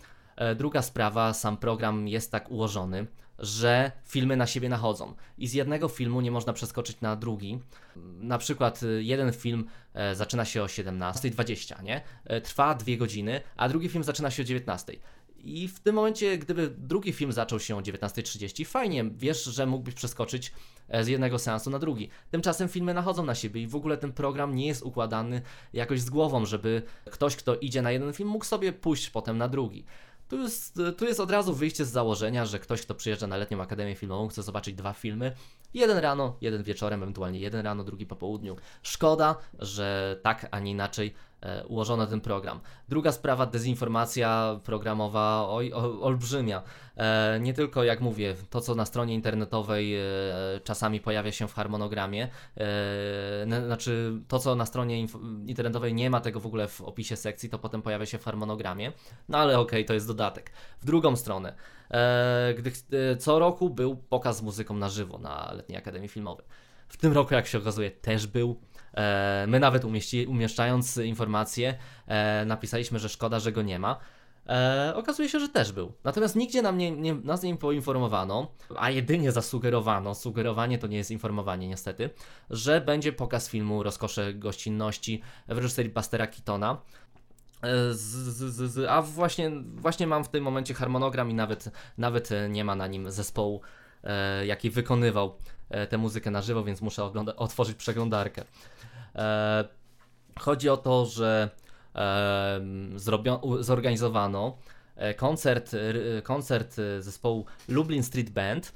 Druga sprawa, sam program jest tak ułożony, że filmy na siebie nachodzą i z jednego filmu nie można przeskoczyć na drugi. Na przykład y, jeden film e, zaczyna się o 17.20, nie? E, trwa dwie godziny, a drugi film zaczyna się o 19.00. I w tym momencie, gdyby drugi film zaczął się o 19.30, fajnie, wiesz, że mógłbyś przeskoczyć e, z jednego seansu na drugi. Tymczasem filmy nachodzą na siebie i w ogóle ten program nie jest układany jakoś z głową, żeby ktoś, kto idzie na jeden film, mógł sobie pójść potem na drugi. Tu jest, tu jest od razu wyjście z założenia, że ktoś, kto przyjeżdża na letnią akademię filmową, chce zobaczyć dwa filmy. Jeden rano, jeden wieczorem, ewentualnie jeden rano, drugi po południu. Szkoda, że tak, a nie inaczej E, ułożono ten program. Druga sprawa, dezinformacja programowa oj, olbrzymia. E, nie tylko, jak mówię, to co na stronie internetowej e, czasami pojawia się w harmonogramie, znaczy to co na stronie internetowej nie ma tego w ogóle w opisie sekcji, to potem pojawia się w harmonogramie, no ale okej, okay, to jest dodatek. W drugą stronę, gdy co roku był pokaz z muzyką na żywo na Letniej Akademii Filmowej. W tym roku, jak się okazuje, też był. E, my nawet umieści, umieszczając informacje, e, napisaliśmy, że szkoda, że go nie ma. E, okazuje się, że też był. Natomiast nigdzie nam nie, nie, nas nie poinformowano, a jedynie zasugerowano, sugerowanie to nie jest informowanie niestety, że będzie pokaz filmu Rozkosze Gościnności w reżyserii Pastera Kitona. Z, z, z, a właśnie, właśnie mam w tym momencie harmonogram i nawet, nawet nie ma na nim zespołu, e, jaki wykonywał tę muzykę na żywo, więc muszę ogląda- otworzyć przeglądarkę. E, chodzi o to, że e, zorganizowano e, koncert, koncert e, zespołu Lublin Street Band.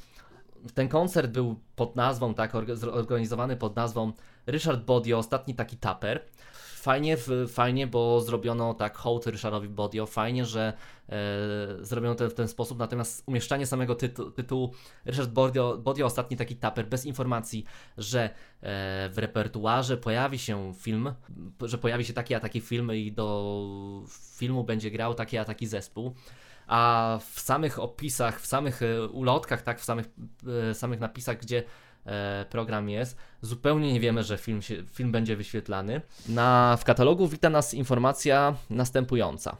Ten koncert był pod nazwą, tak, orga- zorganizowany pod nazwą Richard Bodio, ostatni taki taper. Fajnie, fajnie, bo zrobiono tak hołd Ryszardowi Bodio. Fajnie, że e, zrobiono to w ten sposób. Natomiast umieszczanie samego tytu- tytułu Ryszard Bodio, Bodio, ostatni taki taper, bez informacji, że e, w repertuarze pojawi się film, że pojawi się taki a taki film i do filmu będzie grał taki a taki zespół. A w samych opisach, w samych e, ulotkach, tak, w samych, e, samych napisach, gdzie program jest, zupełnie nie wiemy, że film, się, film będzie wyświetlany. Na, w katalogu wita nas informacja następująca.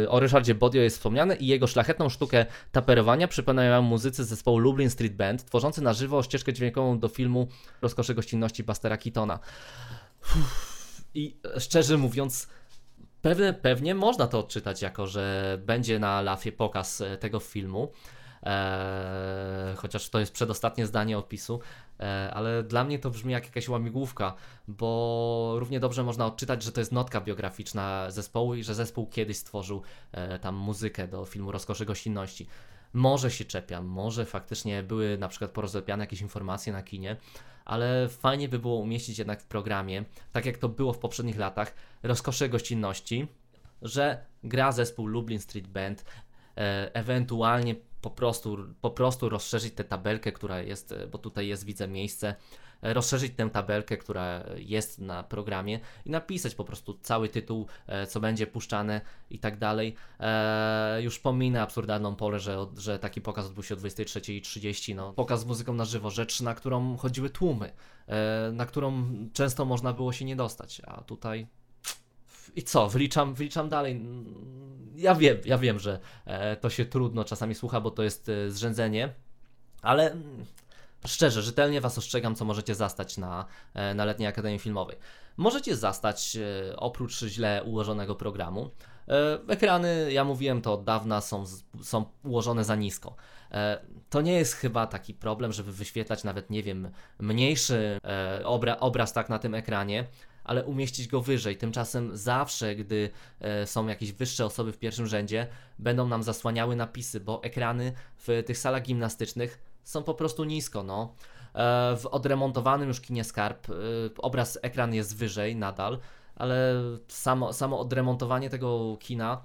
Yy, o Ryszardzie Bodio jest wspomniane i jego szlachetną sztukę taperowania przypominają muzycy zespołu Lublin Street Band, tworzący na żywo ścieżkę dźwiękową do filmu Rozkosze gościnności Bastera Keatona. I e, szczerze mówiąc, pewnie, pewnie można to odczytać jako, że będzie na Lafie pokaz e, tego filmu. Eee, chociaż to jest przedostatnie zdanie opisu, eee, ale dla mnie to brzmi jak jakaś łamigłówka, bo równie dobrze można odczytać, że to jest notka biograficzna zespołu i że zespół kiedyś stworzył e, tam muzykę do filmu Rozkosze Gościnności. Może się czepiam, może faktycznie były na przykład porozlepiane jakieś informacje na kinie, ale fajnie by było umieścić jednak w programie, tak jak to było w poprzednich latach, Rozkosze Gościnności, że gra zespół Lublin Street Band, e, ewentualnie po prostu, po prostu rozszerzyć tę tabelkę, która jest, bo tutaj jest, widzę miejsce, rozszerzyć tę tabelkę, która jest na programie i napisać po prostu cały tytuł, e, co będzie puszczane i tak dalej. E, już pominę absurdalną porę, że, że taki pokaz odbył się o 23.30, no, pokaz z muzyką na żywo, rzecz, na którą chodziły tłumy, e, na którą często można było się nie dostać, a tutaj i co, wyliczam, wyliczam dalej. Mm, Ja wiem, ja wiem, że e, to się trudno czasami słucha, bo to jest e, zrzędzenie, ale mm, szczerze, rzetelnie Was ostrzegam, co możecie zastać na, e, na Letniej Akademii Filmowej. Możecie zastać, oprócz źle ułożonego programu, ekrany, ja mówiłem to od dawna, są, są ułożone za nisko. To nie jest chyba taki problem, żeby wyświetlać nawet, nie wiem, mniejszy obra, obraz tak na tym ekranie, ale umieścić go wyżej. Tymczasem zawsze, gdy e, są jakieś wyższe osoby w pierwszym rzędzie, będą nam zasłaniały napisy, bo ekrany w tych salach gimnastycznych są po prostu nisko. No. E, W odremontowanym już kinie Skarb e, obraz, ekran jest wyżej nadal, ale samo, samo odremontowanie tego kina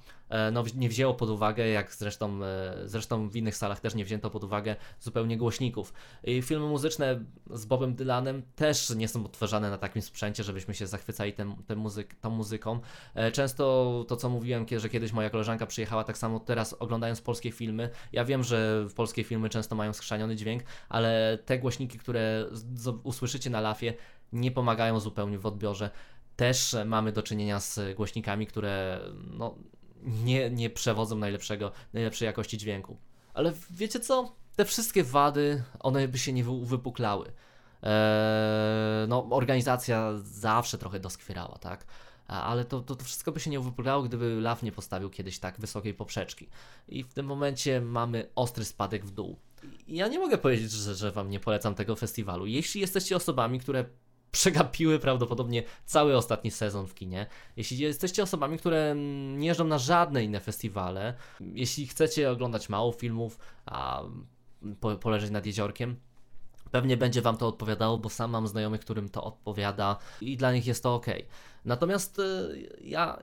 no, nie wzięło pod uwagę, jak zresztą, e, zresztą w innych salach też nie wzięto pod uwagę zupełnie głośników. I filmy muzyczne z Bobem Dylanem też nie są odtwarzane na takim sprzęcie, żebyśmy się zachwycali tym, tym muzyk, tą muzyką. E, Często to, co mówiłem, że kiedyś moja koleżanka przyjechała, tak samo teraz oglądając polskie filmy. Ja wiem, że polskie filmy często mają skrzaniony dźwięk, ale te głośniki, które usłyszycie na lafie, nie pomagają zupełnie w odbiorze. Też mamy do czynienia z głośnikami, które no, nie, nie przewodzą najlepszego, najlepszej jakości dźwięku. Ale wiecie co? Te wszystkie wady, one by się nie wy- wypuklały. Eee, no, organizacja zawsze trochę doskwierała, tak? Ale to, to, to wszystko by się nie uwypuklało, gdyby LAW nie postawił kiedyś tak wysokiej poprzeczki. I w tym momencie mamy ostry spadek w dół. Ja nie mogę powiedzieć, że, że Wam nie polecam tego festiwalu. Jeśli jesteście osobami, które przegapiły prawdopodobnie cały ostatni sezon w kinie. Jeśli jesteście osobami, które nie jeżdżą na żadne inne festiwale, jeśli chcecie oglądać mało filmów, a mm, po, poleżeć nad jeziorkiem, pewnie będzie Wam to odpowiadało, bo sam mam znajomych, którym to odpowiada i dla nich jest to ok. Natomiast y, ja.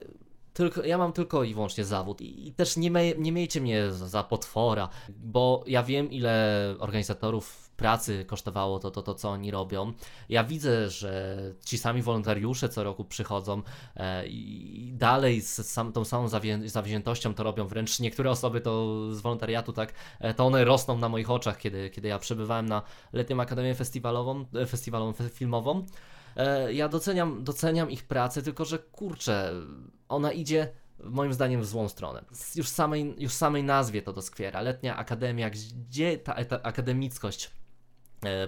Tylko, ja mam tylko i wyłącznie zawód i, też nie, nie miejcie mnie za potwora, bo ja wiem ile organizatorów pracy kosztowało to, to, to, co oni robią. Ja widzę, że ci sami wolontariusze co roku przychodzą e, i dalej z sam, tą samą zawię, zawziętością to robią. Wręcz niektóre osoby to z wolontariatu, tak, e, to one rosną na moich oczach, kiedy, kiedy ja przebywałem na letnią akademię festiwalową, e, festiwalową fe- filmową. Ja doceniam, doceniam ich pracę, tylko że kurczę, ona idzie moim zdaniem w złą stronę. Już samej, już samej nazwie to doskwiera. Letnia Akademia, gdzie ta, ta akademickość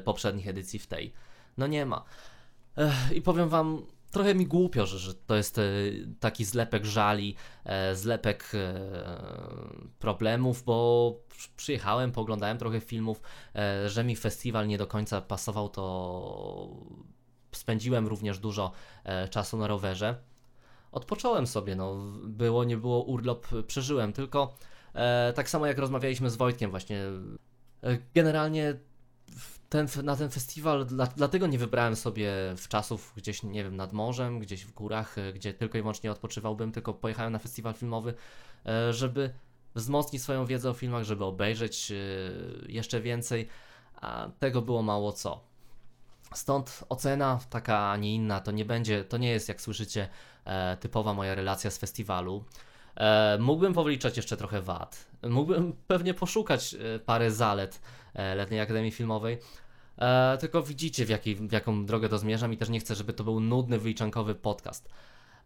poprzednich edycji w tej? No nie ma. I powiem wam, trochę mi głupio, że, że to jest e, taki zlepek żali, e, zlepek problemów, bo przyjechałem, poglądałem trochę filmów, że mi festiwal nie do końca pasował, to spędziłem również dużo czasu na rowerze odpocząłem sobie, no było, nie było, urlop przeżyłem, tylko e, tak samo jak rozmawialiśmy z Wojtkiem właśnie, e, generalnie ten, na ten festiwal, dla, dlatego nie wybrałem sobie w czasów gdzieś, nie wiem, nad morzem, gdzieś w górach, e, gdzie tylko i wyłącznie odpoczywałbym, tylko pojechałem na festiwal filmowy, e, żeby wzmocnić swoją wiedzę o filmach, żeby obejrzeć e, jeszcze więcej, a tego było mało co. Stąd ocena taka, a nie inna, to nie będzie, to nie jest jak słyszycie typowa moja relacja z festiwalu. Mógłbym powliczać jeszcze trochę wad. Mógłbym pewnie poszukać parę zalet Letniej Akademii Filmowej. E, tylko widzicie, w, jaki, w jaką drogę to zmierzam i też nie chcę, żeby to był nudny, wyliczankowy podcast.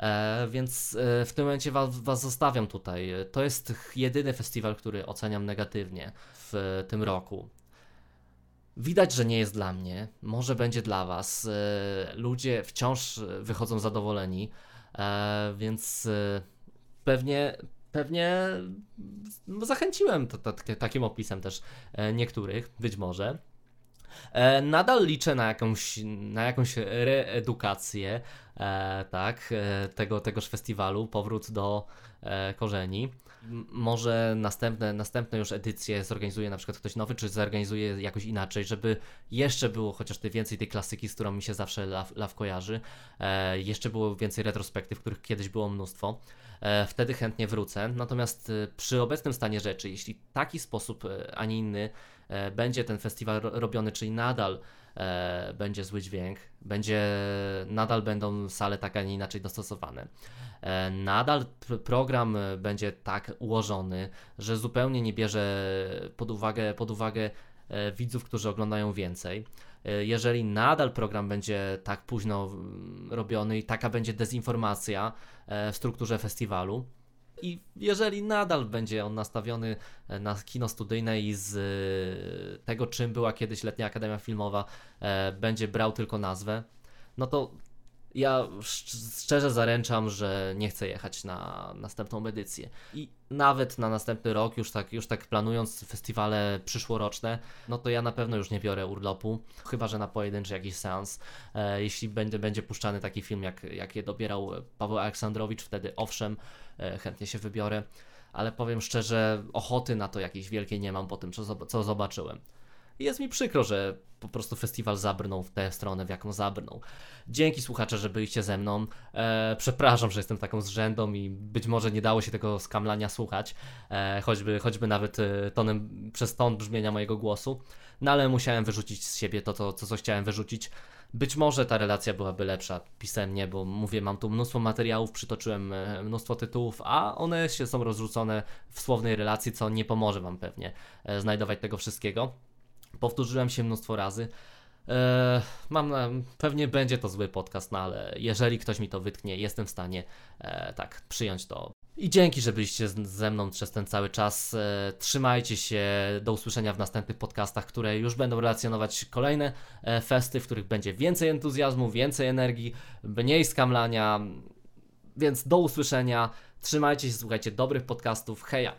E, więc w tym momencie was, was zostawiam tutaj. To jest jedyny festiwal, który oceniam negatywnie w tym roku. Widać, że nie jest dla mnie, może będzie dla Was. Ludzie wciąż wychodzą zadowoleni. E, więc e, pewnie, pewnie no, zachęciłem to, to, takim opisem też e, niektórych, być może. Nadal liczę na jakąś, na jakąś reedukację tak, tego, tegoż festiwalu, powrót do korzeni może następne, następne już edycje zorganizuje na przykład ktoś nowy, czy zorganizuje jakoś inaczej, żeby jeszcze było chociaż ty więcej tej klasyki, z którą mi się zawsze law, kojarzy, e, jeszcze było więcej retrospektyw, których kiedyś było mnóstwo. E, wtedy chętnie wrócę. Natomiast e, przy obecnym stanie rzeczy, jeśli taki sposób, e, a nie inny, będzie ten festiwal robiony, czyli nadal będzie zły dźwięk, będzie, nadal będą sale tak, a nie inaczej dostosowane. Nadal program będzie tak ułożony, że zupełnie nie bierze pod uwagę, pod uwagę widzów, którzy oglądają więcej. E, jeżeli nadal program będzie tak późno robiony i taka będzie dezinformacja w strukturze festiwalu, i jeżeli nadal będzie on nastawiony e, na kino studyjne i z e, tego, czym była kiedyś letnia akademia filmowa, e, będzie brał tylko nazwę, no to ja szczerze zaręczam, że nie chcę jechać na następną edycję. I nawet na następny rok, już tak, już tak planując festiwale przyszłoroczne, no to ja na pewno już nie biorę urlopu, chyba że na pojedynczy jakiś seans. E, jeśli będzie, będzie puszczany taki film, jak, jak je dobierał Paweł Aleksandrowicz, wtedy owszem, e, chętnie się wybiorę. Ale powiem szczerze, ochoty na to jakiejś wielkiej nie mam po tym, co, co zobaczyłem. Jest mi przykro, że po prostu festiwal zabrnął w tę stronę, w jaką zabrnął. Dzięki słuchacze, że byliście ze mną. E, przepraszam, że jestem taką zrzędą i być może nie dało się tego skamlania słuchać, e, choćby, choćby nawet e, tonem, przez ton brzmienia mojego głosu. No ale musiałem wyrzucić z siebie to, to co, co chciałem wyrzucić. Być może ta relacja byłaby lepsza pisemnie, bo mówię, mam tu mnóstwo materiałów, przytoczyłem e, mnóstwo tytułów, a one się są rozrzucone w słownej relacji, co nie pomoże Wam pewnie e, znajdować tego wszystkiego. Powtórzyłem się mnóstwo razy. Eee, mam na, pewnie będzie to zły podcast, no ale jeżeli ktoś mi to wytknie, jestem w stanie e, tak przyjąć to. I dzięki, że byliście ze mną przez ten cały czas. E, trzymajcie się. Do usłyszenia w następnych podcastach, które już będą relacjonować kolejne e, festy, w których będzie więcej entuzjazmu, więcej energii, mniej skamlania. Więc do usłyszenia. Trzymajcie się, słuchajcie dobrych podcastów. Heja!